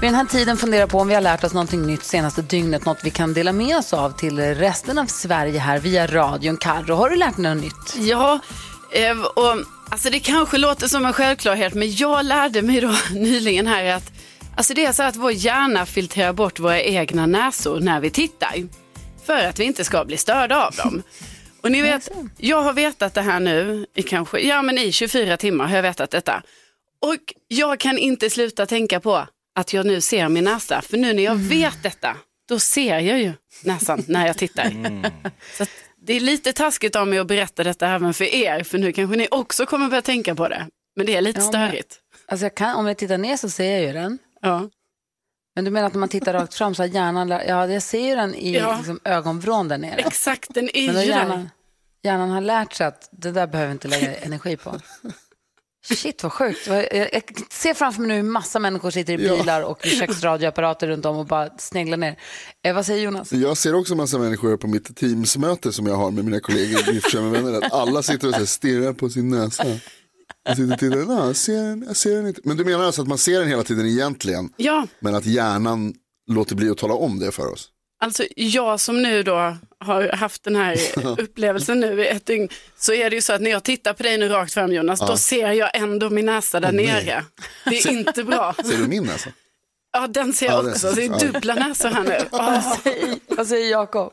vid den här tiden fundera på om vi har lärt oss någonting nytt senaste dygnet, något vi kan dela med oss av till resten av Sverige här via radion. Carro, har du lärt dig något nytt? Ja, eh, och alltså det kanske låter som en självklarhet, men jag lärde mig då nyligen här att alltså det är så att vår hjärna filtrerar bort våra egna näsor när vi tittar. För att vi inte ska bli störda av dem. Och ni vet, jag har vetat det här nu i kanske, ja men i 24 timmar har jag vetat detta. Och jag kan inte sluta tänka på att jag nu ser min näsa. För nu när jag vet detta, då ser jag ju näsan när jag tittar. Så att det är lite taskigt av mig att berätta detta även för er, för nu kanske ni också kommer börja tänka på det. Men det är lite Ja, men- störigt. Alltså jag kan, om jag tittar ner så ser jag ju den. Ja. Men du menar att när man tittar rakt fram så har hjärnan, ja jag ser ju den i Ja. liksom, ögonvrån där nere. Exakt, den är Men ju hjärnan, hjärnan har lärt sig att det där behöver vi inte lägga energi på. Shit vad sjukt. Jag, ser framför mig nu hur massa människor sitter i bilar och vid köksradioapparater runt om och bara sneglar ner. Eh, vad säger Jonas? Jag ser också massa människor på mitt teamsmöte som jag har med mina kollegor i med vänner. Att alla sitter och så här stirrar på sin näsa. Jag sitter och tittar, "Nej, jag ser den, jag ser den inte. Men du menar alltså att man ser den hela tiden egentligen, Ja, men att hjärnan låter bli att tala om det för oss? Alltså jag som nu då har haft den här upplevelsen nu i ett dygn, så är det ju så att när jag tittar på dig nu rakt fram Jonas, då ser jag ändå min näsa där nere. Det är inte bra. Ser du min näsa? Ja, den ser jag Ja, det- också. Det är dubbla näsor här nu. Ja. Vad säger Jakob?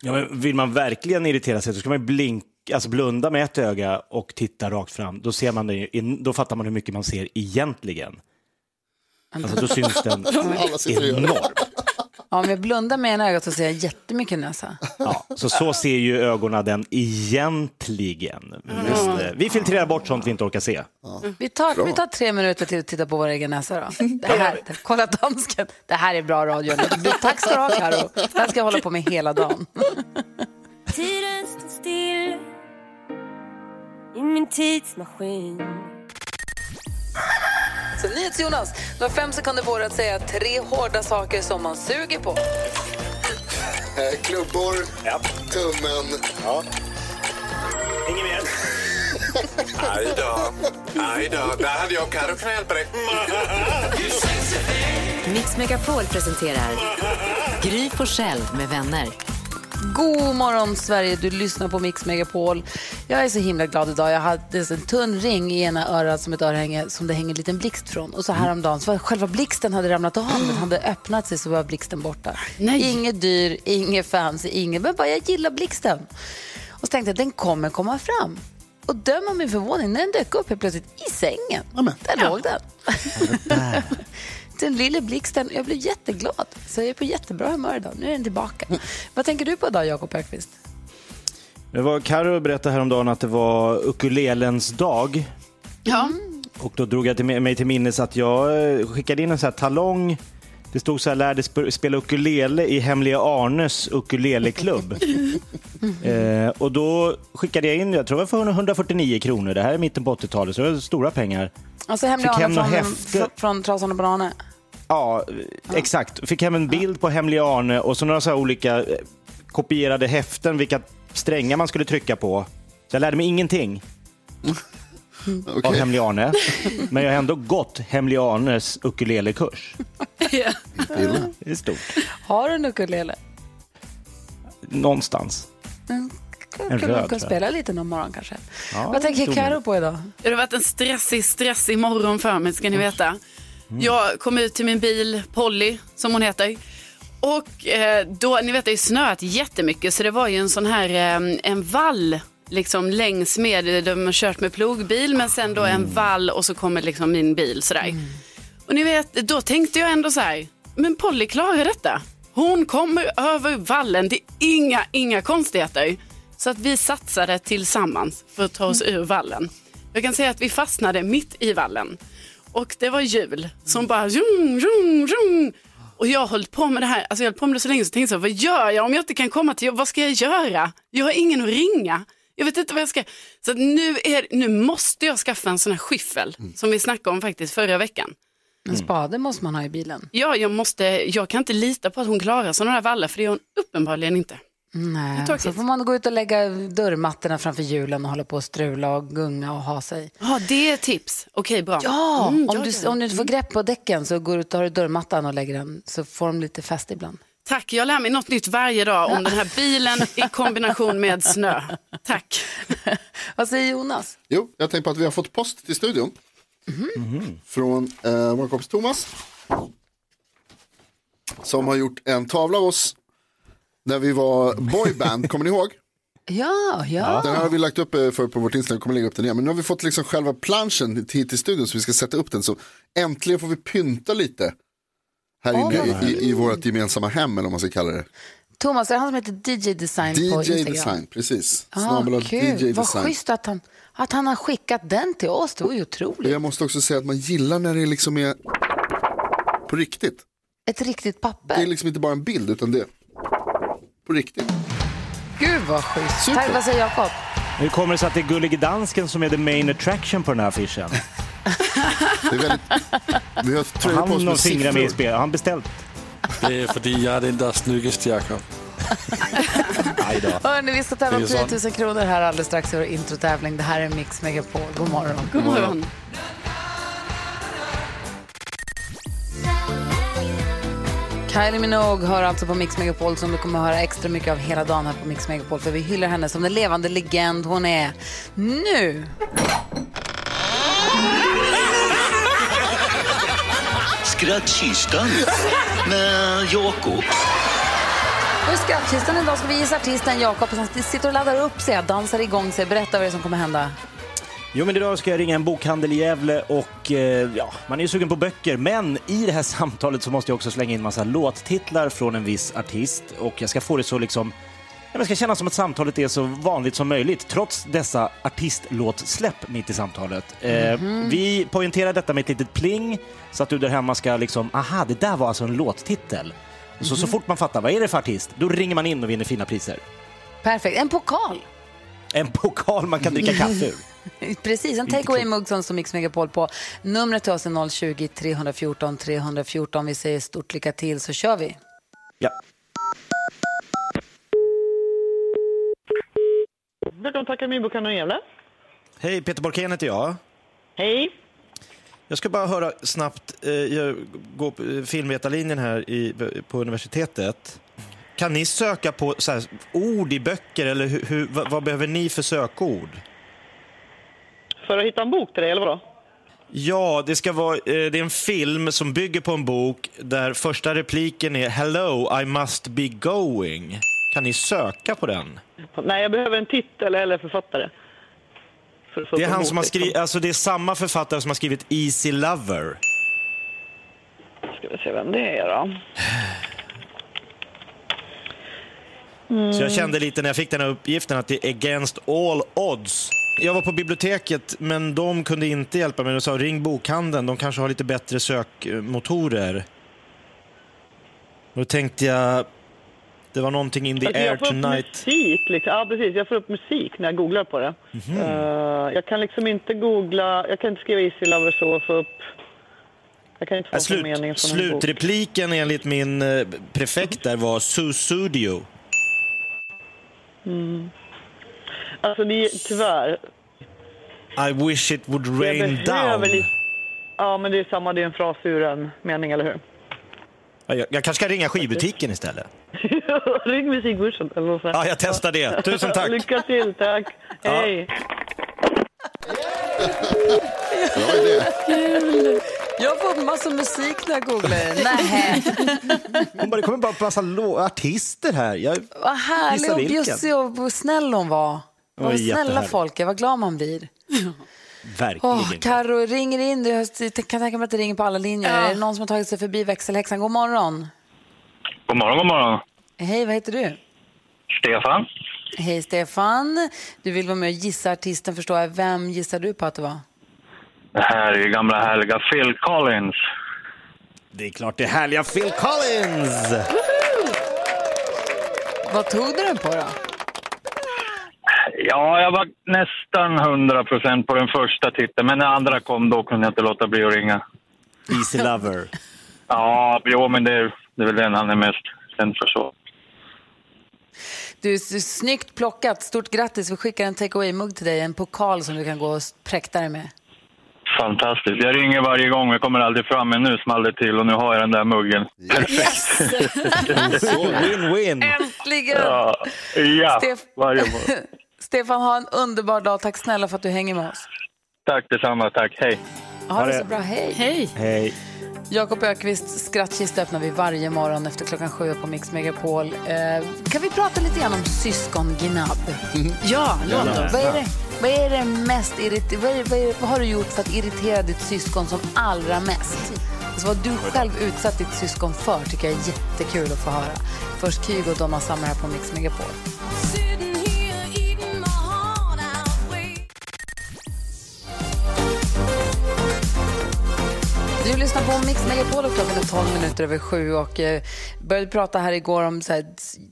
Ja, men vill man verkligen irritera sig så ska man ju blink, alltså blunda med ett öga och titta rakt fram. Då, ser man det, då fattar man hur mycket man ser egentligen. Alltså, då syns den enormt. Ja, om jag blundar med ena ögat så ser jag jättemycket näsa. Ja, så, så ser ju ögonen den egentligen. Just det. Vi filtrerar bort sånt vi inte orkar se. Vi tar, vi tar tre minuter till att titta på vår egen näsa då. Det här, kolla dansken. Det här är bra radio. Tack ska du ha Karo. Det här ska jag hålla på med hela dagen. Tiden står still i min tidsmaskin Så NyhetsJonas, du har fem sekunder på dig att säga tre hårda saker som man suger på. Eh, Klubbor, tummen. Inget mer? Aj då, aj då. Där hade jag Carro kunnat hjälpa dig. Mix Megapol presenterar Gry Forssell med vänner. God morgon Sverige, du lyssnar på Mix Megapol. Jag är så himla glad idag. Jag hade en tunn ring i ena örat som ett örhänge som det hänger en liten blixt från. Och så häromdagen så var själva blixten hade ramlat av. Den hade öppnat sig så var blixten borta. Nej. Inget dyr, inget fancy, inget, men bara jag gillar blixten. Och så tänkte jag den kommer komma fram. Och döm om min förvåning när den dök upp helt plötsligt i sängen. Amen. Där låg den. Den lilla blixten, jag blev jätteglad. Så jag är på jättebra humör idag. Nu är den tillbaka. Vad tänker du på idag, Jakob Ökvist? Det var Karo berättade häromdagen att det var ukulelens dag. Ja. Och då drog jag till, mig till minnes att jag eh, skickade in en sån här talong. Det stod så här, lärde sp- spela ukulele i Hemliga Arnes ukuleleklubb. eh, och då skickade jag in, jag tror det var för 149 kronor. Det här är mitten på 80-talet, så det var stora pengar. Alltså hemliga Arne från, häfte. från, Trasan och Bananer. Ja, exakt. Fick hem en bild på Hemliga Arne och så några så olika eh, kopierade häften, vilka strängar man skulle trycka på. Så jag lärde mig ingenting av Okej. Hemliga Arne. Men jag har ändå gått Hemliga Arnes ukulelekurs. Illa. Det är stort. Har du en ukulele? Någonstans. En Kan röd, du tror kan jag. spela lite någon morgon kanske. Ja, Vad tänker Karo jag. på idag? Det har varit en stressig, stressig morgon för mig, ska ni veta. Jag kom ut till min bil, Polly, som hon heter. Och eh, då, ni vet det har ju snöat jättemycket så det var ju en sån här, eh, en vall liksom längs med, de har kört med plogbil men sen då en vall och så kommer liksom min bil sådär. Och ni vet, då tänkte jag ändå så här, men Polly klarar detta. Hon kommer över vallen, det är inga, inga konstigheter. Så att vi satsade tillsammans för att ta oss ur vallen. Jag kan säga att vi fastnade mitt i vallen. och det var jul som bara rum, rum, rum. Och jag hållit på med det här, alltså jag hållit på med det så länge så jag tänkte här, vad gör jag om jag inte kan komma till jobb, vad ska jag göra? Jag har ingen att ringa. Jag vet inte vad jag ska, så att nu, är, nu måste jag skaffa en sån här skyffel som vi snackade om faktiskt förra veckan. En spade måste man ha i bilen. Ja, jag, måste, jag kan inte lita på att hon klarar sådana här vallar för det gör hon uppenbarligen inte. Nej, så får man gå ut och lägga dörrmattorna framför julen och hålla på och strula och gunga och ha sig. Ja, det är ett tips. Okej, bra. Ja, Mm, om, du, om du inte får grepp på däcken så går du ut och har du dörrmattan och lägger den så får de lite fäst ibland. Tack, jag lär mig något nytt varje dag om den här bilen i kombination med snö. Tack. Vad säger Jonas? Jo, jag tänkte på att vi har fått post till studion. Från eh, vår kompis Thomas. Som har gjort en tavla av oss när vi var boyband, kommer ni ihåg? Ja, ja. Den här har vi lagt upp eh, för på vårt Instagram, kommer lägga upp den igen. Men nu har vi fått liksom själva planschen hit till studion så vi ska sätta upp den. Så äntligen får vi pynta lite här inne vad i, i, i vårt gemensamma hem eller vad man ska kalla det. Thomas, är det han som heter DJ Design på DJ Instagram? Design, precis. Ah, kul. DJ Vad Design. schysst att han, att han har skickat den till oss. Det var ju otroligt. Jag måste också säga att man gillar när det liksom är på riktigt. Ett riktigt papper. Det är liksom inte bara en bild utan det är på riktigt. Gud vad schysst. Tack, vad säger Jakob? Hur kommer det sig att det är Gullige Dansken som är the main attraction på den här affischen? Det är väldigt... Vi har tröjor på oss Han med fingrar med i siffror. spel. Har han beställt? Det är fordi jag är den där snyggaste, Jakob. Hörrni, vi ska tävla om Det är 10 000 kronor här alldeles strax i vår introtävling. Det här är Mix Megapol. God morgon. God morgon. Kylie Minogue hör alltså på Mix Megapol som du kommer att höra extra mycket av hela dagen här på Mix Megapol för vi hyllar henne som den levande legend hon är. Nu! Skrattkistan med Jakob. Och i skrattkistan idag ska vi gissa artisten Jakob som sitter och laddar upp sig, dansar igång sig. Berätta vad det är som kommer hända. Jo, men idag ska jag ringa en bokhandel i Gävle och eh, ja, man är ju sugen på böcker. Men i det här samtalet så måste jag också slänga in massa låttitlar från en viss artist och jag ska få det så liksom men ska kännas som att samtalet är så vanligt som möjligt trots dessa artistlåtsläpp mitt i samtalet. Eh, vi poängterar detta med ett litet pling så att du där hemma ska liksom, aha, det där var alltså en låttitel. Och så, så fort man fattar, vad är det för artist? Då ringer man in och vinner fina priser. Perfekt. En pokal. En pokal man kan dricka kaffe ur. Precis, en take away-mugg som står Mix Megapol på. Numret till oss är 020-314 314. Vi säger stort lycka till så kör vi. Ja. Välkommen till Akademibokhandeln i Gävle. Hej, Peter Borkén heter jag. Hej. Jag ska bara höra snabbt, eh, jag går på eh, filmvetarlinjen här i, på universitetet. Kan ni söka på så här, ord i böcker eller hur, hur, vad, vad behöver ni för sökord? För att hitta en bok till dig, eller vadå? Ja, det ska vara, eh, det är en film som bygger på en bok där första repliken är Hello, I must be going. Kan ni söka på den? Nej, jag behöver en titel eller författare. För Det är han som har skrivit, alltså det är samma författare som har skrivit Easy Lover. Ska vi se vem det är då. Så jag kände lite när jag fick den här uppgiften att det är against all odds. Jag var på biblioteket, men de kunde inte hjälpa mig. De sa ring bokhandeln, de kanske har lite bättre sökmotorer. Då tänkte jag, det var någonting in the Alltså, air tonight. musik, liksom. Ja, precis. Jag får upp musik när jag googlar på det. Mhm. Eh, jag kan liksom inte googla, jag kan inte skriva Easy Lover så och få upp... Jag kan inte få upp en Slut, mening från slutrepliken enligt min eh, prefekt där var Susudio. Alltså, det är, tyvärr. I wish it would rain down. lite- Ja, men det är samma. Det är en fras ur en mening, eller hur? Ja, Jag, jag kanske ska ringa skivbutiken istället. Ring sånt. Ja, jag testar det. Tusen tack. Lycka till, tack. Ja. Hej. Bra idé. Jag har fått massa musik när jag googlar. Nej, Hon bara, det kommer bara massa artister här. Jag, vad härlig och vilken. bjussig och snäll hon var. var Vad snälla folk är, vad glad man blir. verkligen. Åh, Karo ringer in. Jag kan tänka mig att det ringer på alla linjer. Ja. Är det någon som har tagit sig förbi växelhäxan? God morgon. God morgon, god morgon. Hej, vad heter du? Stefan. Hej Stefan. Du vill vara med och gissa artisten förstår jag. Vem gissar du på att det var? Det här är gamla härliga Phil Collins. Det är klart det är härliga Phil Collins! Vad tog du den på då? Ja, jag var nästan 100 procent på den första titeln, men när andra kom då kunde jag inte låta bli att ringa. Easy Lover. Ja, jo, men det, är- det är väl den han är mest känd för så. Du, snyggt plockat. Stort grattis. Vi skickar en take away-mugg till dig. En pokal som du kan gå och präkta dig med. Fantastiskt. Jag ringer varje gång, jag kommer aldrig fram, men nu small det till och nu har jag den där muggen. Win-win! Äntligen! Ja, ja Stef- varje morgon. Stefan, ha en underbar dag. Tack snälla för att du hänger med oss. Tack detsamma, tack. Hej. Ha det så bra. Hej! Hej! Hej. Jakob Ökvists skrattkista öppnar vi varje morgon efter klockan sju på Mix Megapol. Eh, kan vi prata lite grann om syskongnabb? Ja, låt oss. Vad är det, vad är det mest vad, är, vad, är, vad har du gjort för att irritera ditt syskon som allra mest? Alltså vad du själv utsatt ditt syskon för tycker jag är jättekul att få höra. Först Kygo och Donna Summer här på Mix Megapol. Lyssnar på Mix Megapol och klockan är 12 minuter över sju och eh, började prata här igår om så här,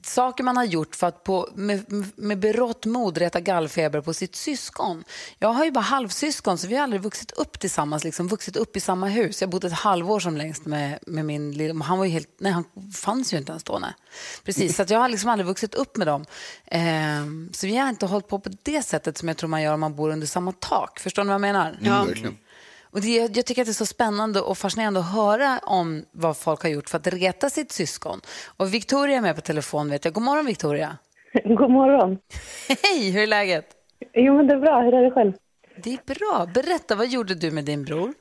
saker man har gjort för att på, med, med berått mod rätta gallfeber på sitt syskon. Jag har ju bara halvsyskon så vi har aldrig vuxit upp tillsammans, liksom vuxit upp i samma hus. Jag har bott ett halvår som längst med, med min lilla, han var ju helt, nej han fanns ju inte ens då. Nej. Precis, så att jag har liksom aldrig vuxit upp med dem. Eh, så vi har inte hållit på på det sättet som jag tror man gör om man bor under samma tak. Förstår ni vad jag menar? Ja, verkligen. Och det, jag tycker att det är så spännande och fascinerande att höra om vad folk har gjort för att reta sitt syskon. Och Victoria är med på telefon vet jag. God morgon Victoria. God morgon. Hej, hur är läget? Jo, men det är bra. Hur är det själv? Det är bra. Berätta, vad gjorde du med din bror?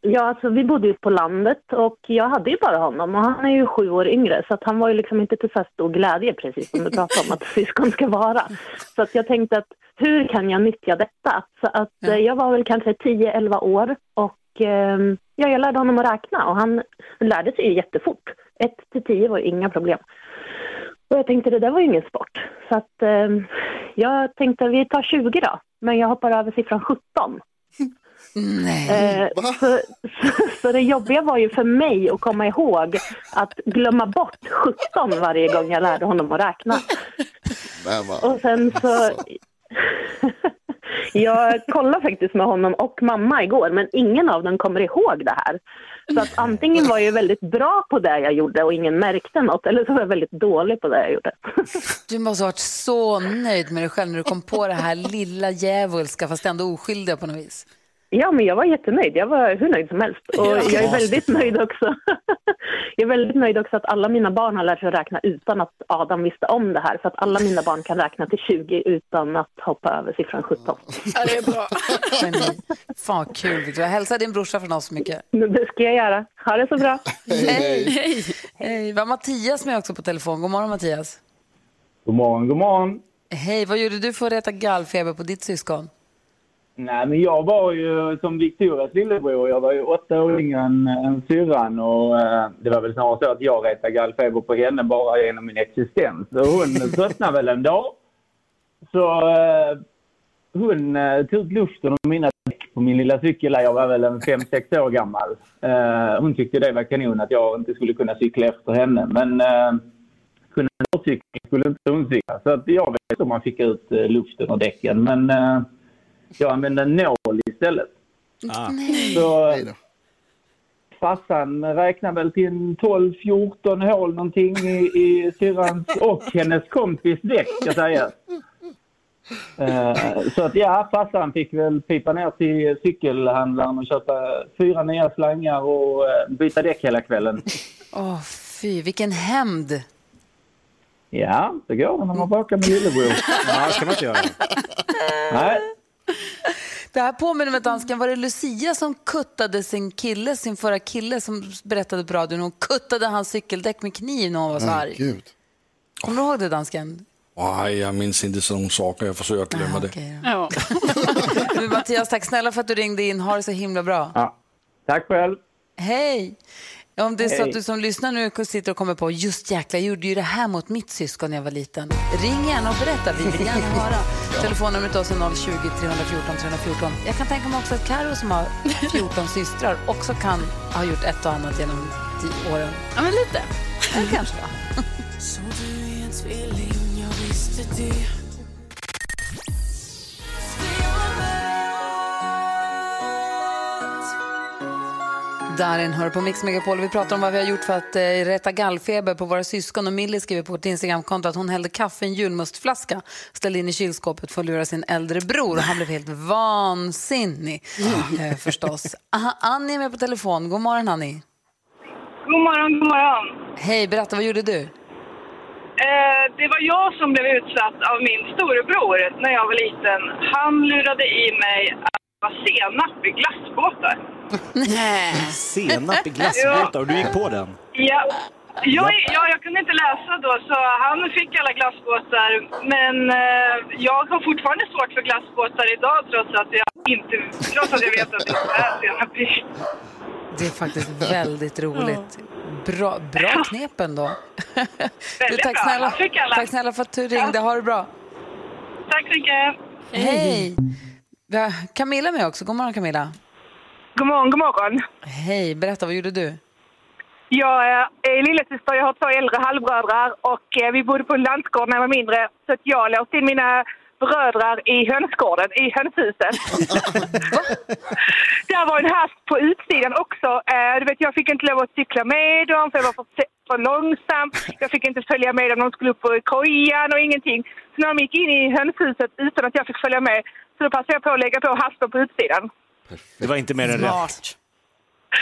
Ja, alltså vi bodde ju på landet och jag hade ju bara honom och han är ju sju år yngre så att han var ju liksom inte till så stor glädje precis som du pratade om att syskon ska vara. Så att jag tänkte att hur kan jag nyttja detta? Så att eh, jag var väl kanske 10-11 år och eh, ja, jag lärde honom att räkna och han lärde sig ju jättefort. 1 till 10 var ju inga problem. Och jag tänkte det där var ju ingen sport. Så att eh, jag tänkte vi tar 20 då, men jag hoppar över siffran 17. Nej. Eh, så, så, så det jobbiga var ju för mig att komma ihåg att glömma bort 17 varje gång jag lärde honom att räkna. Och sen så... jag kollade faktiskt med honom och mamma igår, men ingen av dem kommer ihåg det här. Så att antingen var jag väldigt bra på det jag gjorde och ingen märkte något, eller så var jag väldigt dålig på det jag gjorde. Du måste ha varit så nöjd med dig själv när du kom på det här lilla djävulska fast ändå oskyldiga på något vis. Ja, men jag var jättenöjd. Jag var hur nöjd som helst. Och jag är väldigt nöjd också. jag är väldigt nöjd också att alla mina barn har lärt sig att räkna utan att Adam visste om det här. Så att alla mina barn kan räkna till 20 utan att hoppa över siffran 17. Ja, det är bra. Geni. Fan kul. Hälsa din brorsa från oss så mycket. Det ska jag göra. Ha det så bra. Hej. Hej. Hej. Vi har Mattias med också på telefon. God morgon Mattias. God morgon, god morgon. Hej, vad gjorde du för att rätta gallfeber på ditt syskon? Nej, men jag var ju som Victorias lillebror. Jag var ju åtta år yngre än, än syrran och eh, det var väl snarare så att jag retade gallfeber på henne bara genom min existens. Och hon tröttnade väl en dag. Så eh, hon eh, tog ut luften och mina däck på min lilla cykel. Jag var väl en fem sex år gammal. Eh, hon tyckte det var kanon att jag inte skulle kunna cykla efter henne. Men eh, kunde jag cykla skulle inte hon cykla. Så att jag vet inte om man fick ut eh, luften och däcken. Men eh, jag använde en nål istället. Så farsan räknar väl till en 12-14 hål någonting i, i syrrans och hennes kompis däck ska sägas. Eh, så att ja, farsan fick väl pipa ner till cykelhandlaren och köpa fyra nya slangar och eh, byta däck hela kvällen. Åh fy, vilken hämnd. Ja, det går när man bråkar med lillebror. Ja, det ska man inte göra. Nej. Det här påminner mig dansken. Var det Lucia som kuttade sin kille, sin förra kille som berättade på radion? Hon kuttade hans cykeldäck med kniv när hon var så arg. Gud. Kommer du ihåg det dansken? Nej, jag minns inte sådana saker. Jag försöker glömma det. Ja. Mattias, tack snälla för att du ringde in. Ha det så himla bra. Ja. Tack själv. Hej! Om det är så att du som lyssnar nu sitter och kommer på just jäkla, jag gjorde ju det här mot mitt syskon när jag var liten. Ring gärna och berätta, vi vill gärna höra. Telefonnumret är 020 314 314. Jag kan tänka mig också att Karo som har 14 systrar också kan ha gjort ett och annat genom åren. Ja, men lite. Ja, kanske. Så du är en tvilling, jag visste det Darin hör på Mix Megapol. Vi pratar om vad vi har gjort för att eh, rätta gallfeber på våra syskon. Och Millie skriver på vårt Instagramkonto att hon hällde kaffe i en julmustflaska, ställde in i kylskåpet för att lura sin äldre bror. Och han blev helt vansinnig eh, förstås. Aha, Annie är med på telefon. God morgon Annie. God morgon, god morgon. Hej, berätta vad gjorde du? Eh, det var jag som blev utsatt av min storebror när jag var liten. Han lurade i mig senap i glassbåtar. Nej. Senap i glassbåtar och du gick på den. Ja. Jag, ja, jag kunde inte läsa då, så han fick alla glassbåtar. Men eh, jag har fortfarande svårt för glassbåtar idag trots att jag, inte, trots att jag vet att det är senap i. Det är faktiskt väldigt roligt. Bra, bra knep ändå. Du, tack, snälla, Jag tack snälla för att du ringde. Ha det bra. Tack så mycket. Hej! Vi har Camilla med också. God morgon Camilla. God morgon, god morgon. Hej, berätta vad gjorde du? Jag är lillasyster, jag har två äldre halvbröder och eh, vi bodde på en lantgård när jag var mindre. Så att jag låste in mina brödrar i hönsgården, i hönshuset. Där var en hasp på utsidan också. Eh, Du vet, jag fick inte lov att cykla med dem för jag var för, för långsam. Jag fick inte följa med dem, de skulle upp på kojan och ingenting. Så när de gick in i hönshuset utan att jag fick följa med så då passade jag på att lägga på haspen på utsidan. Det var inte mer än rätt.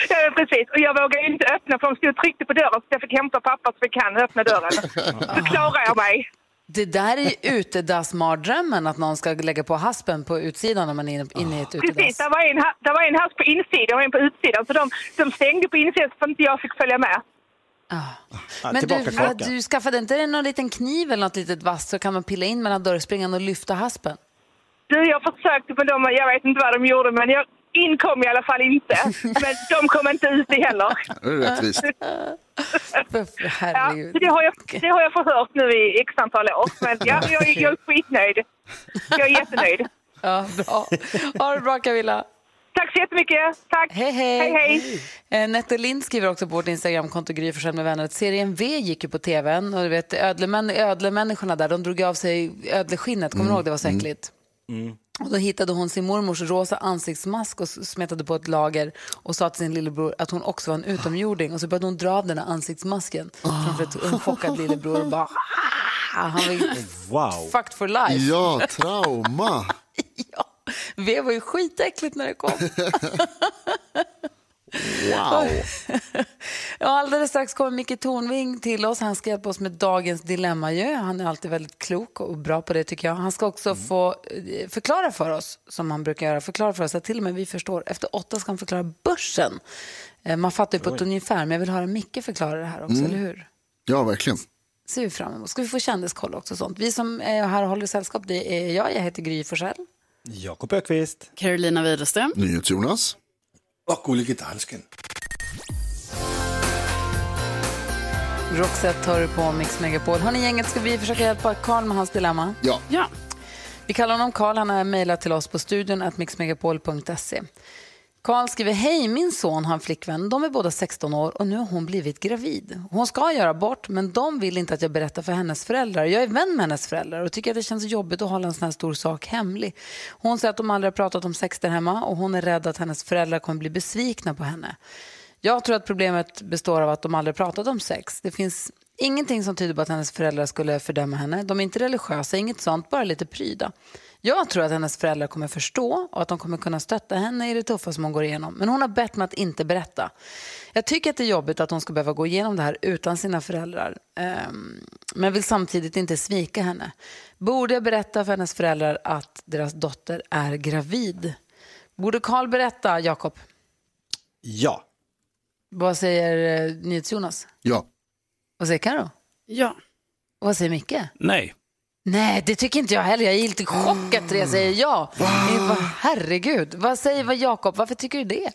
Ja, precis. Och jag vågade inte öppna för de stod och tryckte på dörren så jag fick hämta pappa så fick han öppna dörren. Så klarade jag mig. Det där är ju utedassmardrömmen, att någon ska lägga på haspen på utsidan när man är inne, i ett Precis, utedass. det var en, det var en hass på insidan och en på utsidan. Så de, de stängde på insidan så att inte jag fick följa med. Men du, du skaffade inte någon liten kniv eller något litet vasst så kan man pilla in mellan dörrspringan och lyfta haspen? Du, jag försökte på dem, jag vet inte vad de gjorde, men jag inkom i alla fall inte. Men de kom inte ut i heller. Rättvist. Ja, det, har jag, det har jag förhört nu i x antal år. Men ja, jag, jag är skitnöjd. Jag är jättenöjd. Ja, bra. Ha det bra Camilla. Tack så jättemycket. Tack. Hej, hej. hej, hej. Eh, Nette Lind skriver också på vårt Instagramkonto Gry Forssell med vänner att serien V gick ju på tvn och du vet ödlemän, ödlemänniskorna där, de drog av sig ödleskinnet, kommer du ihåg det var så äckligt? Och då hittade hon sin mormors rosa ansiktsmask och smetade på ett lager och sa till sin lillebror att hon också var en utomjording. Och så började hon dra av den här ansiktsmasken framför ett en chockad lillebror och bara "Ah!" Han var Wow. fucked for life. Ja, trauma. V var ju skitäckligt när det kom. Wow. Ja, alldeles strax kommer Micke Tornving till oss. Han ska hjälpa oss med dagens dilemma. Ju. Han är alltid väldigt klok och bra på det tycker jag. Han ska också få eh, förklara för oss, som han brukar göra, förklara för oss att till och med vi förstår. Efter åtta ska han förklara börsen. Eh, Man fattar ju på ett ungefär, men jag vill höra Micke förklara det här också, Mm. eller hur? Ja, verkligen. ser vi fram emot. Ska vi få kändiskoll också och sånt. Vi som är här och håller sällskap, det är jag, jag heter Gry Forssell. Jakob Ökvist. Carolina Widerström. NyhetsJonas. Och Gullige Dansken. Roxette hör du på Mix Megapol. Hörni gänget, ska vi försöka hjälpa Karl med hans dilemma? Ja. ja. Vi kallar honom Karl. Han har mejlat till oss på studion mixmegapol.se. Karl skriver, hej min son har en flickvän. De är båda 16 år och nu har hon blivit gravid. Hon ska göra abort men de vill inte att jag berättar för hennes föräldrar. Jag är vän med hennes föräldrar och tycker att det känns jobbigt att hålla en sån här stor sak hemlig. Hon säger att de aldrig har pratat om sex där hemma och hon är rädd att hennes föräldrar kommer bli besvikna på henne. Jag tror att problemet består av att de aldrig pratat om sex. Det finns ingenting som tyder på att hennes föräldrar skulle fördöma henne. De är inte religiösa, inget sånt, bara lite pryda. Jag tror att hennes föräldrar kommer förstå och att de kommer kunna stötta henne i det tuffa som hon går igenom. Men hon har bett mig att inte berätta. Jag tycker att det är jobbigt att hon ska behöva gå igenom det här utan sina föräldrar. Ehm, men vill samtidigt inte svika henne. Borde jag berätta för hennes föräldrar att deras dotter är gravid? Borde Karl berätta, Jakob? Ja. Vad säger eh, NyhetsJonas? Ja. Vad säger Karo? Ja. Och vad säger Micke? Nej. Nej, det tycker inte jag heller. Jag är lite i chock att Therese säger ja. Eh, vad- Herregud. Vad säger vad Jakob? Varför tycker du det?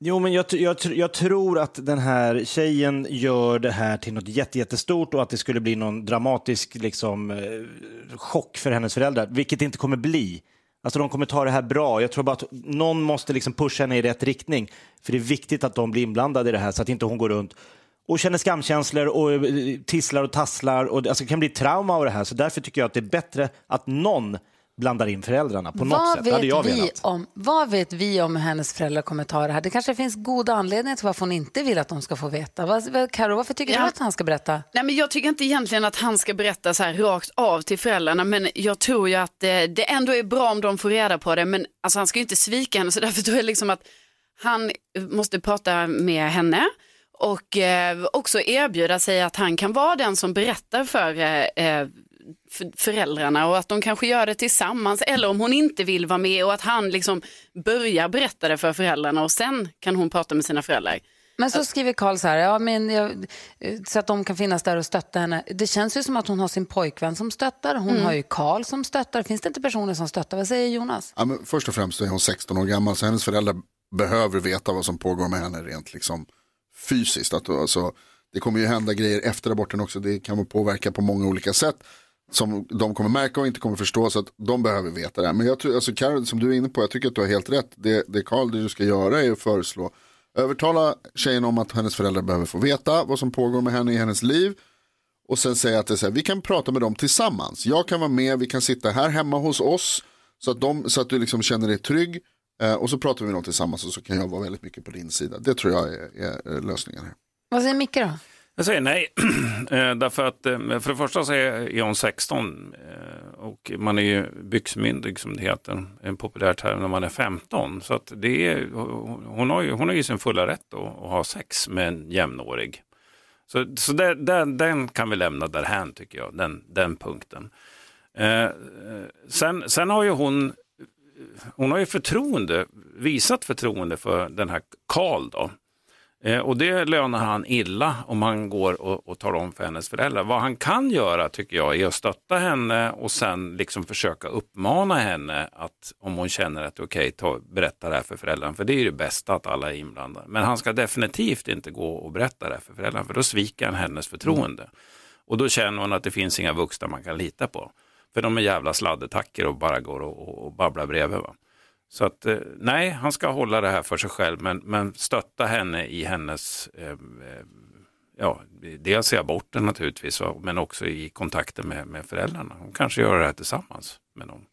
Jo, men jag, jag, jag tror att den här tjejen gör det här till något jätte, jättestort och att det skulle bli någon dramatisk liksom, eh, chock för hennes föräldrar, vilket det inte kommer bli. Alltså de kommer ta det här bra. Jag tror bara att någon måste liksom pusha henne i rätt riktning. För det är viktigt att de blir inblandade i det här så att inte hon går runt och känner skamkänslor och eh, tisslar och tasslar. Och, alltså, det kan bli trauma av det här. Så därför tycker jag att det är bättre att någon blandar in föräldrarna på något Vad sätt. Det hade vet, jag vi velat. om, vad vet vi om hur hennes föräldrar kommer ta det här? Det kanske finns goda anledningar till varför hon inte vill att de ska få veta. Vad, vad, Karo, varför tycker Ja. du att han ska berätta? Nej, men jag tycker inte egentligen att han ska berätta så här rakt av till föräldrarna, men jag tror ju att eh, det ändå är bra om de får reda på det. Men alltså, han ska ju inte svika henne, så därför tror jag liksom att han måste prata med henne och eh, också erbjuda sig att han kan vara den som berättar för eh, eh, för föräldrarna och att de kanske gör det tillsammans eller om hon inte vill vara med och att han liksom börjar berätta det för föräldrarna och sen kan hon prata med sina föräldrar. Men så skriver Karl så här, ja, men jag, så att de kan finnas där och stötta henne. Det känns ju som att hon har sin pojkvän som stöttar. Hon Mm. har ju Karl som stöttar. Finns det inte personer som stöttar? Vad säger Jonas? Ja, men först och främst är hon 16 år gammal så hennes föräldrar behöver veta vad som pågår med henne rent liksom fysiskt. Att, alltså, det kommer ju hända grejer efter aborten också, det kan påverka på många olika sätt som de kommer märka och inte kommer förstå så att de behöver veta det. här. Men jag tror, alltså Karol, som du är inne på, jag tycker att du har helt rätt. Det, det Karl, det du ska göra är att föreslå, övertala tjejen om att hennes föräldrar behöver få veta vad som pågår med henne i hennes liv. Och sen säga att det är så här, vi kan prata med dem tillsammans. Jag kan vara med, vi kan sitta här hemma hos oss. Så att, de, så att du liksom känner dig trygg. Eh, och så pratar vi dem tillsammans och så kan jag vara väldigt mycket på din sida. Det tror jag är, är, lösningen här. Vad säger Micke då? Jag säger nej, Eh, därför att eh, för det första så är hon 16 eh, och man är ju byxmyndig som det heter, en populär term när man är 15. Så att det är, hon, har ju, hon har ju sin fulla rätt att, att ha sex med en jämnårig. Så, så där, där, den kan vi lämna därhän tycker jag, den, den punkten. Eh, sen, sen har ju hon, hon har ju förtroende, visat förtroende för den här Karl då. Eh, och det lönar han illa om han går och, och talar om för hennes föräldrar. Vad han kan göra tycker jag är att stötta henne och sen liksom försöka uppmana henne att om hon känner att det är okej, ta, berätta det här för föräldrarna. För det är ju det bästa att alla är inblandade. Men han ska definitivt inte gå och berätta det här för föräldrarna för då sviker han hennes förtroende. Och då känner hon att det finns inga vuxna man kan lita på. För de är jävla sladdetacker och bara går och, och, babblar bredvid. Va? Så att eh, nej, han ska hålla det här för sig själv men, men stötta henne i hennes, eh, eh, ja, dels i aborten naturligtvis, va, men också i kontakten med, med föräldrarna. Hon kanske gör det här tillsammans med dem.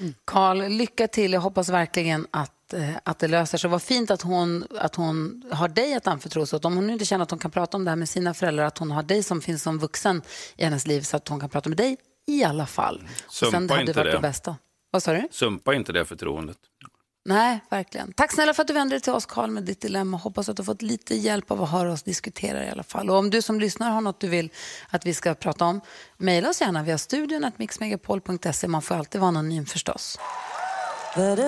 Mm. Karl, lycka till. Jag hoppas verkligen att, eh, att det löser sig. Vad fint att hon, att hon har dig att anförtro sig åt. Om hon nu inte känner att hon kan prata om det här med sina föräldrar, att hon har dig som finns som vuxen i hennes liv så att hon kan prata med dig i alla fall. Och sen Sumpa hade inte varit det det. bästa. Vad sa du? Sumpa inte det förtroendet. Nej, verkligen. Tack snälla för att du vände dig till oss, Karl, med ditt dilemma. Hoppas att du har fått lite hjälp av att höra oss diskutera i alla fall. Och om du som lyssnar har något du vill att vi ska prata om, mejla oss gärna via studion mixmegapol.se. Man får alltid vara anonym förstås. But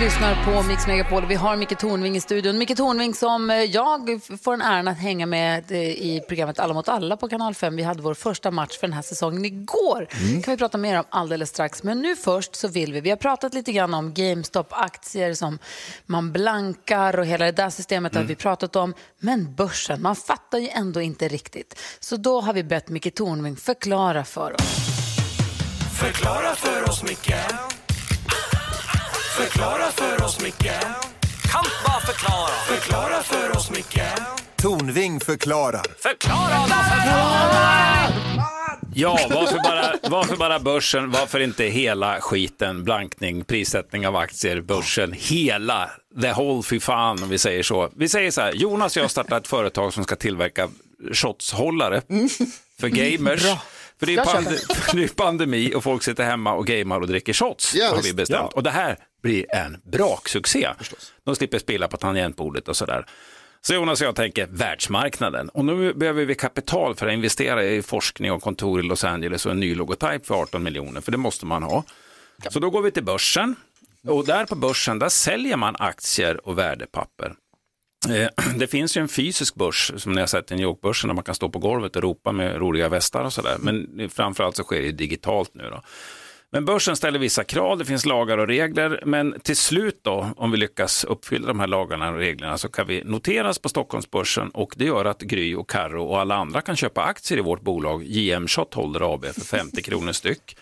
lyssnar på Mix Megapol. Vi har Micke Tornving i studion. Micke Tornving som eh, jag får en äran att hänga med eh, i programmet Alla mot alla på Kanal 5. Vi hade vår första match för den här säsongen igår. kan vi prata mer om alldeles strax. Men nu först så vill vi, vi har pratat lite grann om GameStop-aktier som man blankar och hela det där systemet har vi pratat om. Men börsen, man fattar ju ändå inte riktigt. Så då har vi bett Micke Tornving förklara för oss. Förklara för oss, Micke Förklara för oss, Micke Kan bara förklara Förklara för oss, Micke Tornving förklarar. Förklara då för Ja, varför bara, varför bara börsen? Varför inte hela skiten? Blankning, prissättning av aktier, börsen, hela, the whole fy fan om vi säger så. Vi säger så här, Jonas och jag startar ett företag som ska tillverka shotshållare för gamers. Bra. För det är, pande, för det är pandemi och folk sitter hemma och gamar och dricker shots. Ja, har vi bestämt. Ja. Och det här blir en braksuccé. De slipper spela på tangentbordet och sådär. Så Jonas och jag tänker världsmarknaden. Och nu behöver vi kapital för att investera i forskning och kontor i Los Angeles och en ny logotyp för 18 miljoner, för det måste man ha. Så då går vi till börsen och där på börsen där säljer man aktier och värdepapper. Eh, det finns ju en fysisk börs som ni har sett i New York-börsen där man kan stå på golvet och ropa med roliga västar och sådär. Men framförallt så sker det digitalt nu då. Men börsen ställer vissa krav, det finns lagar och regler, men till slut då, om vi lyckas uppfylla de här lagarna och reglerna, så kan vi noteras på Stockholmsbörsen och det gör att Gry och Karro och alla andra kan köpa aktier i vårt bolag JM Shot Holder AB för 50 kronor styck.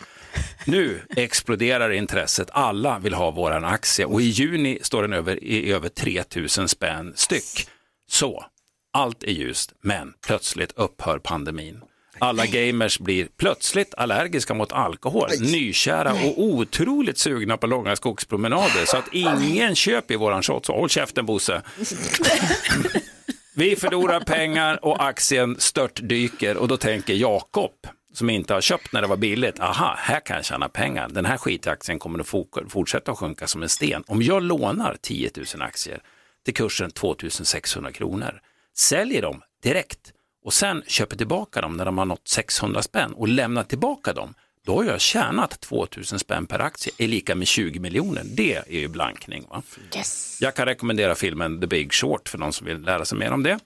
Nu exploderar intresset, alla vill ha våran aktie och i juni står den över, i över 3000 spänn styck. Så, allt är ljust, men plötsligt upphör pandemin. Alla gamers blir plötsligt allergiska mot alkohol, nykära och otroligt sugna på långa skogspromenader så att ingen köper i våran shot. Så håll käften Bosse. Vi förlorar pengar och aktien störtdyker och då tänker Jakob som inte har köpt när det var billigt, aha, här kan jag tjäna pengar. Den här skitaktien kommer att fortsätta att sjunka som en sten. Om jag lånar 10 000 aktier till kursen 2 600 kronor, säljer dem direkt och sen köper tillbaka dem när de har nått 600 spänn och lämnar tillbaka dem, då har jag tjänat 2 000 spänn per aktie, är lika med 20 miljoner. Det är ju blankning. Va? Jag kan rekommendera filmen The Big Short för någon som vill lära sig mer om det.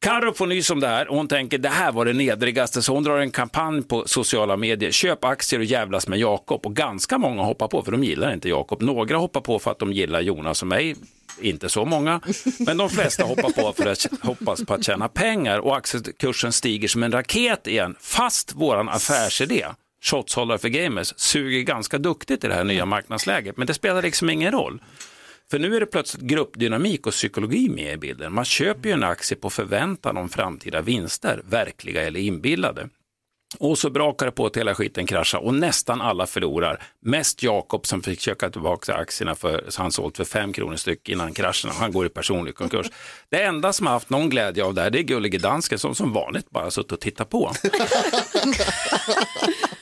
Carro får nys om det här och hon tänker det här var det nedrigaste så hon drar en kampanj på sociala medier. Köp aktier och jävlas med Jakob och ganska många hoppar på för de gillar inte Jakob. Några hoppar på för att de gillar Jonas och mig. Inte så många, men de flesta hoppar på för att hoppas på att tjäna pengar och aktiekursen stiger som en raket igen. Fast våran affärsidé, shotshållare för gamers, suger ganska duktigt i det här nya marknadsläget. Men det spelar liksom ingen roll. För nu är det plötsligt gruppdynamik och psykologi med i bilden. Man köper ju en aktie på förväntan om framtida vinster, verkliga eller inbillade. Och så brakar det på att hela skiten kraschar och nästan alla förlorar. Mest Jakob som fick köpa tillbaka aktierna för så han sålt för 5 kronor styck innan kraschen. Han går i personlig konkurs. Det enda som har haft någon glädje av det här det är Gullige Dansken som som vanligt bara suttit och tittat på.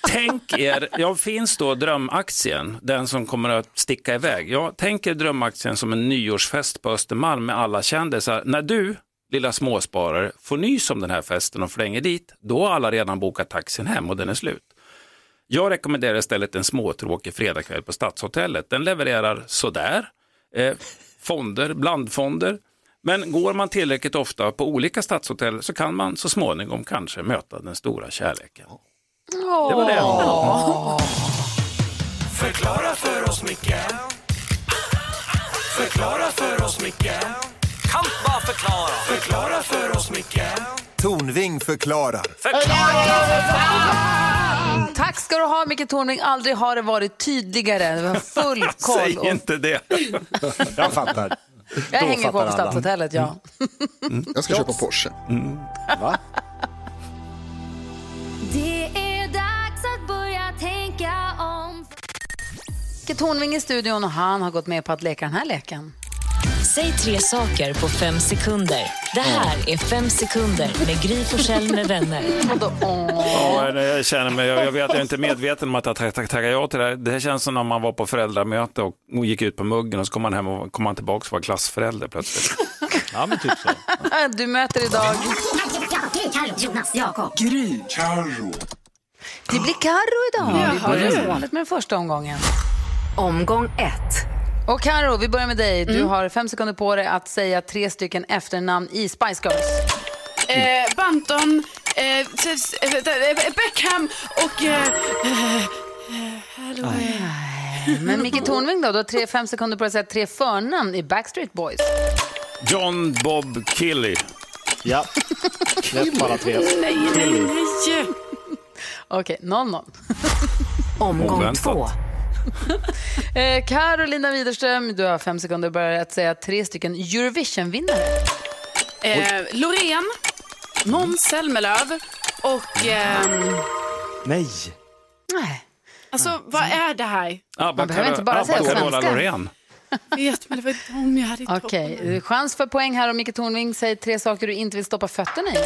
Tänk er, ja, finns då drömaktien, den som kommer att sticka iväg. Ja, tänk er drömaktien som en nyårsfest på Östermalm med alla kändisar. När du, lilla småsparare, får nys om den här festen och flänger dit, då har alla redan bokat taxin hem och den är slut. Jag rekommenderar istället en småtråkig fredagkväll på Stadshotellet. Den levererar sådär, eh, fonder, blandfonder. Men går man tillräckligt ofta på olika stadshotell så kan man så småningom kanske möta den stora kärleken. Det var det. Förklara för oss, Micke Förklara för oss, Micke Kan bara förklara Förklara för oss, Micke Tornving förklarar. Tack ska du ha Micke Tornving. Aldrig har det varit tydligare. Vi har full koll. Säg inte det. Jag fattar. jag Då hänger på fattar på. Stadshotellet, ja. Jag ska köpa Porsche. Va? Micke Tornving i studion och han har gått med på att leka den här leken. Säg tre saker på fem sekunder. Det här är Fem sekunder med Gry Forssell med vänner. Ja, jag känner mig, jag jag vet jag är inte medveten om att jag tack- tackar ja till det här. Det här känns som när man var på föräldramöte och och gick ut på muggen och så kom man hem och kom man tillbaka och var klassförälder plötsligt. Ja, men typ så. Du möter idag... Jonas, Jakob. Gry, Carro. Det blir Karo idag. Ja, vi börjar som vanligt med den första omgången. Omgång ett. Och Karo, vi börjar med dig. Du har fem sekunder på dig att säga tre stycken efternamn i Spice Girls. Eh, Banton, eh, eh, eh, Beckham och... Eh, eh. Men Micke Tornving då? Du har tre, fem sekunder på dig att säga tre förnamn i Backstreet Boys. John Bob Killy. Ja, rätt på alla tre. Nej, nej, nej. Okej, 0-0. Omgång Oväntat. två. Eh, Carolina Widerström, du har fem sekunder dig att säga tre stycken Eurovision-vinnare. Eh, Loreen, Måns Zelmerlöw och... ehm, Nej. Nej. alltså, vad är det här? Man behöver inte bara säga svenska. Loreen. Jag vet, men det var de jag hade i toppen. Okej, eh, chans för poäng här och Micke Tornving säger tre saker du inte vill stoppa fötterna i.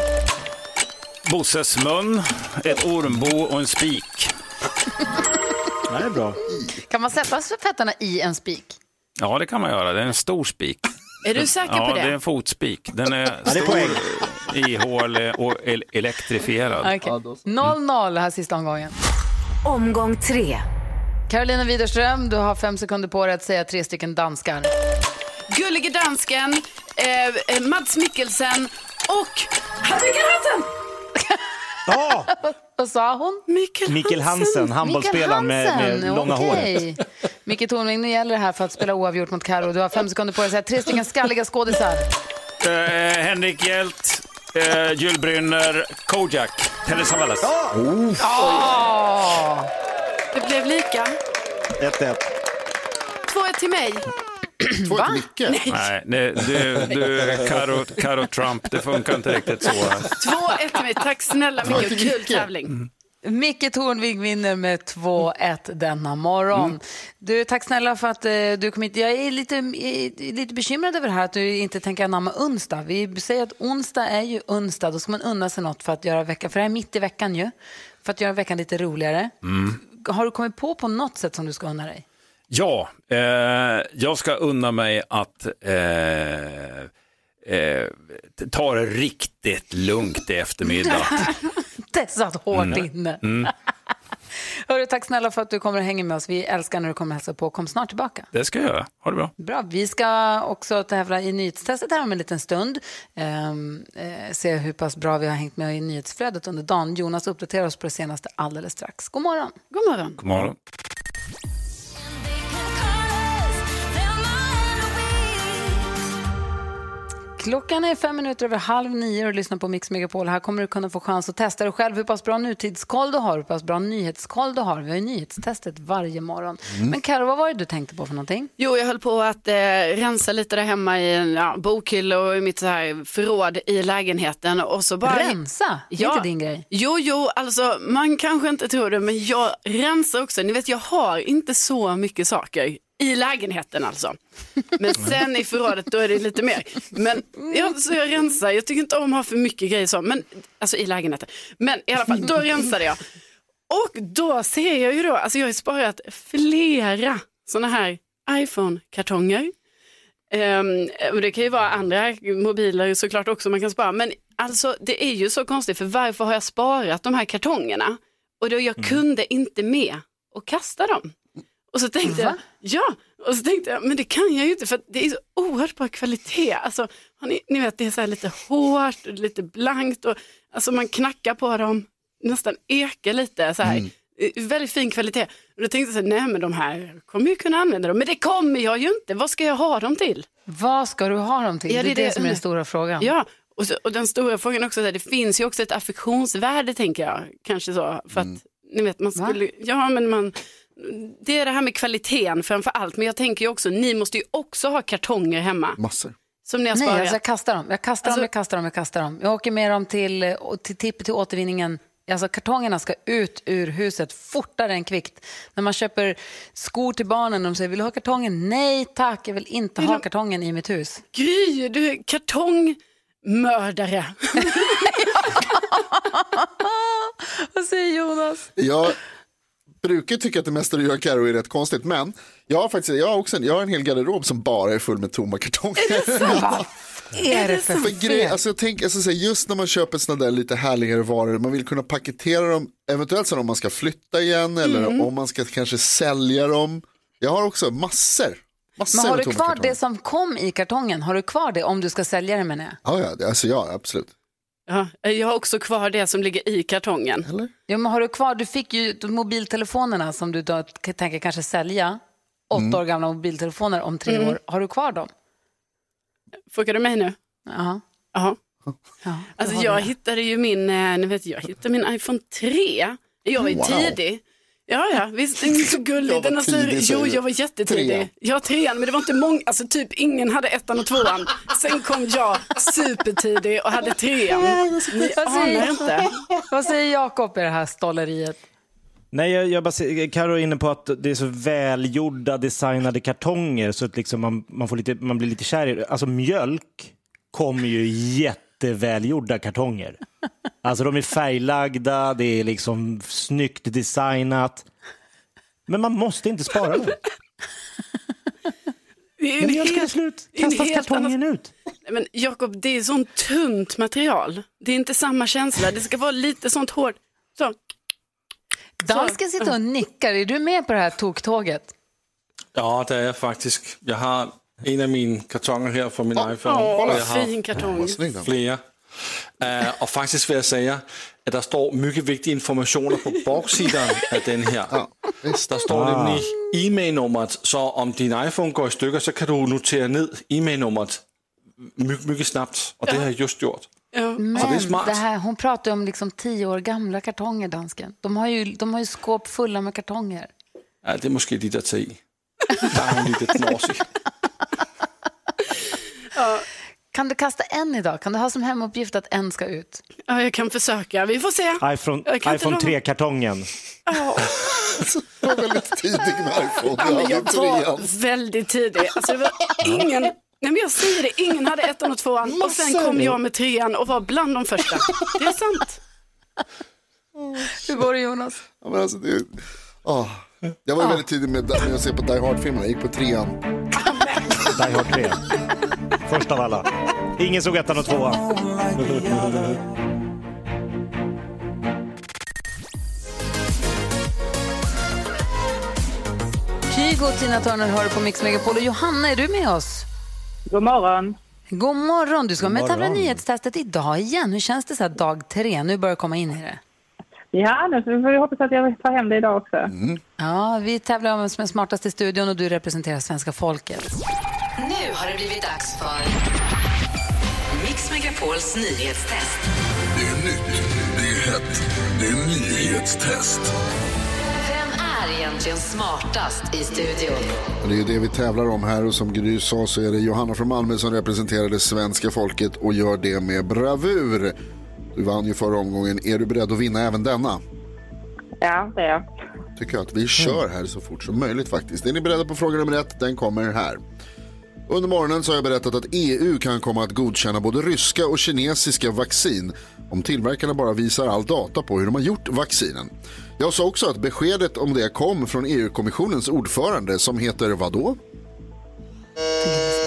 Bosses mun, ett ormbo och en spik. Det är bra. Kan man sätta fötterna i en spik? Ja, det kan man göra. Det är en stor spik. Är du säker ja, på det? det är en fotspik. Den är stor, ihålig och el- elektrifierad. Okej. 0-0 här sista omgången. Omgång tre. Carolina Widerström, du har fem sekunder på dig att säga tre stycken danskar. Gullige dansken, eh, eh, Mads Mikkelsen och Mikael Hansen! Ja! Vad sa hon? Mikael, Mikael Hansen, handbollsspelaren med, med långa håret. Okej. Micke Tornving, nu gäller det här för att spela oavgjort mot Karo. Du har fem sekunder på dig att säga tre stycken skalliga skådisar. Eh, Henrik Hjelt, eh, Jules Brynner, Kojak, Telly Savalas. Ah! Det blev lika. 1-1. 2-1 till mig. Två till Micke. Nej. Nej, det, du, du Karo, Karo Trump, det funkar inte riktigt så. 2-1 till mig. Tack snälla Micke. Kul tävling. Micke Tornving vinner med 2-1 denna morgon. Du, tack snälla för att eh, du kom hit. Jag är lite, lite bekymrad över det här att du inte tänker anamma onsdag. Vi säger att onsdag är ju onsdag. Då ska man unna sig något för att göra veckan, för det här är mitt i veckan ju. För att göra veckan lite roligare. Har du kommit på på något sätt som du ska unna dig? Ja, eh, jag ska unna mig att eh, eh, ta det riktigt lugnt i eftermiddag. Det satt hårt Mm. inne. Mm, Hörru, tack snälla för att du kommer och hänger med oss. Vi älskar när du kommer och hälsa på. Kom snart tillbaka. det ska jag göra. Ha det bra. Bra. Vi ska också tävla i nyhetstestet här om en liten stund. Ehm, eh, se hur pass bra vi har hängt med i nyhetsflödet under dagen. Jonas uppdaterar oss på det senaste alldeles strax. God morgon. God morgon. God morgon. Klockan är fem minuter över halv nio och lyssnar på Mix Megapol. Här kommer du kunna få chans att testa dig själv hur pass bra nutidskoll du har, hur pass bra nyhetskoll du har. Vi har ju nyhetstestet varje morgon. Men Karo, vad var det du tänkte på för någonting? Jo, jag höll på att eh, rensa lite där hemma i en ja, bokhylla och i mitt så här förråd i lägenheten. Och så bara... Rensa? Det är inte din grej. Jo, jo, alltså man kanske inte tror det, men jag rensar också. Ni vet, jag har inte så mycket saker i lägenheten alltså. Men sen i förrådet då är det lite mer. Men ja, så jag rensar, jag tycker inte om att ha för mycket grejer så, men alltså i lägenheten. Men i alla fall, då rensade jag. Och då ser jag ju då, alltså jag har sparat flera sådana här iPhone-kartonger. Och det kan ju vara andra mobiler såklart också man kan spara. Men alltså det är ju så konstigt för varför har jag sparat de här kartongerna? Och då jag kunde inte med och kasta dem. Och så tänkte jag, ja, och så tänkte jag, men det kan jag ju inte för det är så oerhört bra kvalitet. Alltså, ni, ni vet det är så lite hårt och lite blankt och alltså man knackar på dem, nästan ekar lite så här. Eh, Väldigt fin kvalitet. Och då tänkte jag så här, nej men de här kommer ju kunna använda dem, men det kommer jag ju inte. Vad ska jag ha dem till? Vad ska du ha dem till? Ja, det är det, som är den stora frågan. Ja, och, så, och den stora frågan också, så här, det finns ju också ett affektionsvärde tänker jag. Kanske så, för att ni vet man skulle, ja men man, det är det här med kvaliteten framför allt. Men jag tänker ju också, ni måste ju också ha kartonger hemma. Massor. Som ni har Nej, sparat. alltså jag kastar dem. Jag kastar Alltså- dem, jag kastar dem, jag kastar dem. Jag åker med dem till, eh, till tipp till återvinningen. Alltså kartongerna ska ut ur huset fortare än kvickt. När man köper skor till barnen och de säger, vill du ha kartongen? Nej tack, jag vill inte ha kartongen i mitt hus. Gry, du är kartongmördare. Vad säger Jonas? Jag brukar tycka att det mesta du gör Karo är rätt konstigt. Men jag har faktiskt jag har också en, jag har en hel garderob som bara är full med tomma kartonger. Är det sant? Är det för För grej, alltså, jag tänker, alltså, så här, just när man köper sådana där lite härligare varor, man vill kunna paketera dem, eventuellt så om man ska flytta igen eller Mm. om man ska kanske sälja dem. Jag har också massor. massor Men har du kvar kartonger. det som kom i kartongen? Har du kvar det om du ska sälja det menar jag? Ja, ja, det- alltså, ja, absolut. Ja, jag har också kvar det som ligger i kartongen. Eller? Ja, men har du kvar, du fick ju mobiltelefonerna som du då tänker kanske sälja. Åtta Mm. år gamla mobiltelefoner om tre Mm. år. Har du kvar dem? Frågar du mig nu? Ja. Ja. ja Alltså jag du. hittade ju min, eh, ni vet, jag hittade min iPhone 3. Jag var ju Wow. tidig. Ja, ja, visst, den är så gullig. Jag var Den har så, tidig, jo, jag var jättetidig. Trean. Ja, trean, men det var inte många, alltså typ ingen hade ettan och tvåan. Sen kom jag supertidig och hade trean. Ni Vad anar säger, inte. vad säger Jakob i det här stolleriet? Nej, jag, jag bara ser, Karo är inne på att det är så välgjorda, designade kartonger så att liksom man, man, får lite, man blir lite kär i det. Alltså mjölk kommer ju i jättevälgjorda kartonger. Alltså de är färglagda, det är liksom snyggt designat. Men man måste inte spara dem. Det är en helt- slut. det är en Kastas kartongen ut. Nej, Men Jakob, det är sånt tunt material. Det är inte samma känsla. Det ska vara lite sånt hårt. Så. Dansken sitter och nickar. Är du med på det här toktåget? Ja, det är jag faktiskt. Jag har en av mina kartonger här från min iPhone. åh, Och jag har fin kartong. Flera. Eh, och faktiskt vill jag säga att det står mycket viktig information på baksidan av den här. Där står Ah. nämligen e-mailnumret, så om din iPhone går i stycken så kan du notera ner e-mailnumret mycket, mycket snabbt. Och det har jag just gjort. Men Så det är smart. det här, hon pratar om liksom tio år gamla kartonger, dansken. De har ju, de har ju skåp fulla med kartonger. Ja, det är måske lite att ta i. Där är lite knasig. Kan du kasta en idag? Kan du ha som hemuppgift att en ska ut? Ja, jag kan försöka. Vi får se. iPhone, iPhone lova- 3-kartongen. Jag var väldigt tidig med iPhone. Ja, Jag jag var väldigt tidig. Alltså, det var ingen... Nej, men jag säger det, ingen hade ettan och tvåan och sen kom jag med trean och var bland de första. Det är sant. Hur går det Jonas? Ja, men alltså, det, ah. Jag var ju väldigt tidig med, med att se på Die Hard-filmerna. Jag gick på trean. Die Hard 3. Först av alla. Ingen såg ettan och tvåan. Kygo och Tina Turner hör på Mix Megapol. Och Johanna, är du med oss? God morgon. God morgon. Du ska vara med och God tävla nyhetstestet idag igen. Hur känns det så här dag tre? Nu börjar komma in i det. Ja, nu får vi hoppas att jag tar hem det idag också. Ja, vi tävlar om vem som är smartast i studion och du representerar svenska folket. Nu har det blivit dags för Mix Megapols nyhetstest. Det är nytt, det är hett, det är nyhetstest. Vem är egentligen smartast i studion? Det är det vi tävlar om här och som Gry sa så är det Johanna från Malmö som representerar det svenska folket och gör det med bravur. Du vann ju förra omgången. Är du beredd att vinna även denna? Ja, det är jag. Tycker jag att vi kör här så fort som möjligt faktiskt. Är ni beredda på fråga nummer ett? Den kommer här. Under morgonen så har jag berättat att EU kan komma att godkänna både ryska och kinesiska vaccin om tillverkarna bara visar all data på hur de har gjort vaccinen. Jag sa också att beskedet om det kom från EU-kommissionens ordförande som heter vadå?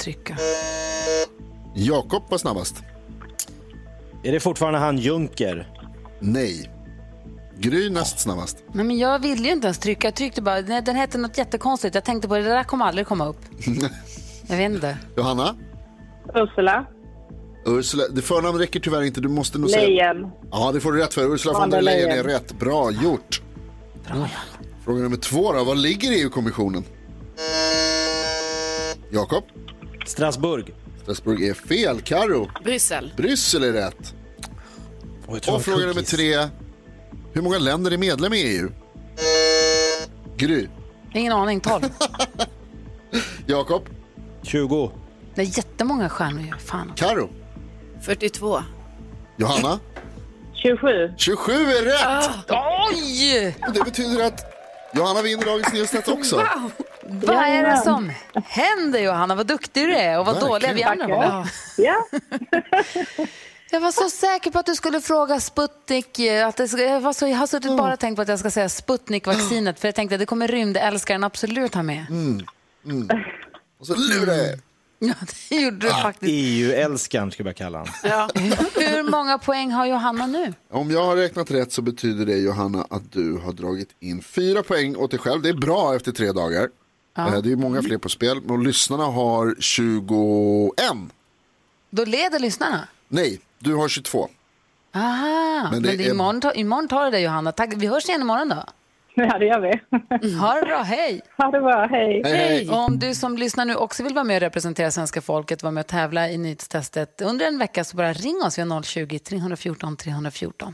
Trycka. Jakob var snabbast. Är det fortfarande han Juncker? Nej. Gry näst snabbast. Nej, men jag ville ju inte ens trycka. Jag tryckte bara, nej, den hette något jättekonstigt. Jag tänkte på det, det där kommer aldrig komma upp. Jag vet inte. Johanna? Ursula. Ursula, det förnamn räcker tyvärr inte. Du måste nog säga... Lejen. Ja, det får du rätt för. Ursula von der Leyen är rätt. Bra gjort. Fråga nummer två då. Var ligger EU-kommissionen? Jakob? Strasbourg. Strasbourg är fel. Karo? Bryssel. Bryssel är rätt. Och var fråga nummer tre. Hur många länder är medlem i EU? Gry? Ingen aning, 12. Jakob? 20. Det är jättemånga stjärnor. Fan. Karo? 42. Johanna? 27. 27 är rätt! Oj! Och det betyder att Johanna vinner dagens nyhetstest också. Vad är det som händer Johanna? Vad duktig du är och vad dåliga vi andra var. Ja. Jag var så säker på att du skulle fråga Sputnik. eh, Att det, jag, var så, jag har suttit bara tänkt på att jag ska säga Sputnik-vaccinet för jag tänkte att det kommer rymdälskaren absolut ha med. Mm. Mm. Och så er. Ja, det gjorde du faktiskt. EU-älskaren ska jag kalla han. Ja. Hur många poäng har Johanna nu? Om jag har räknat rätt så betyder det Johanna att du har dragit in fyra poäng åt dig själv. Det är bra efter tre dagar. Ja. Eh, Det är många fler på spel. Och lyssnarna har 21. Då leder lyssnarna. Nej, du har 22. Aha, Men men, det det är- imorgon, ta, imorgon tar du det Johanna. Tack. Vi hörs igen imorgon då. Ja, det gör vi. Ha det bra, hej! Ha det bra, hej. Hej, hej. Om du som lyssnar nu också vill vara med och representera svenska folket, vara med och tävla i nyhetstestet under en vecka så bara ring oss. Vi har 020-314 314.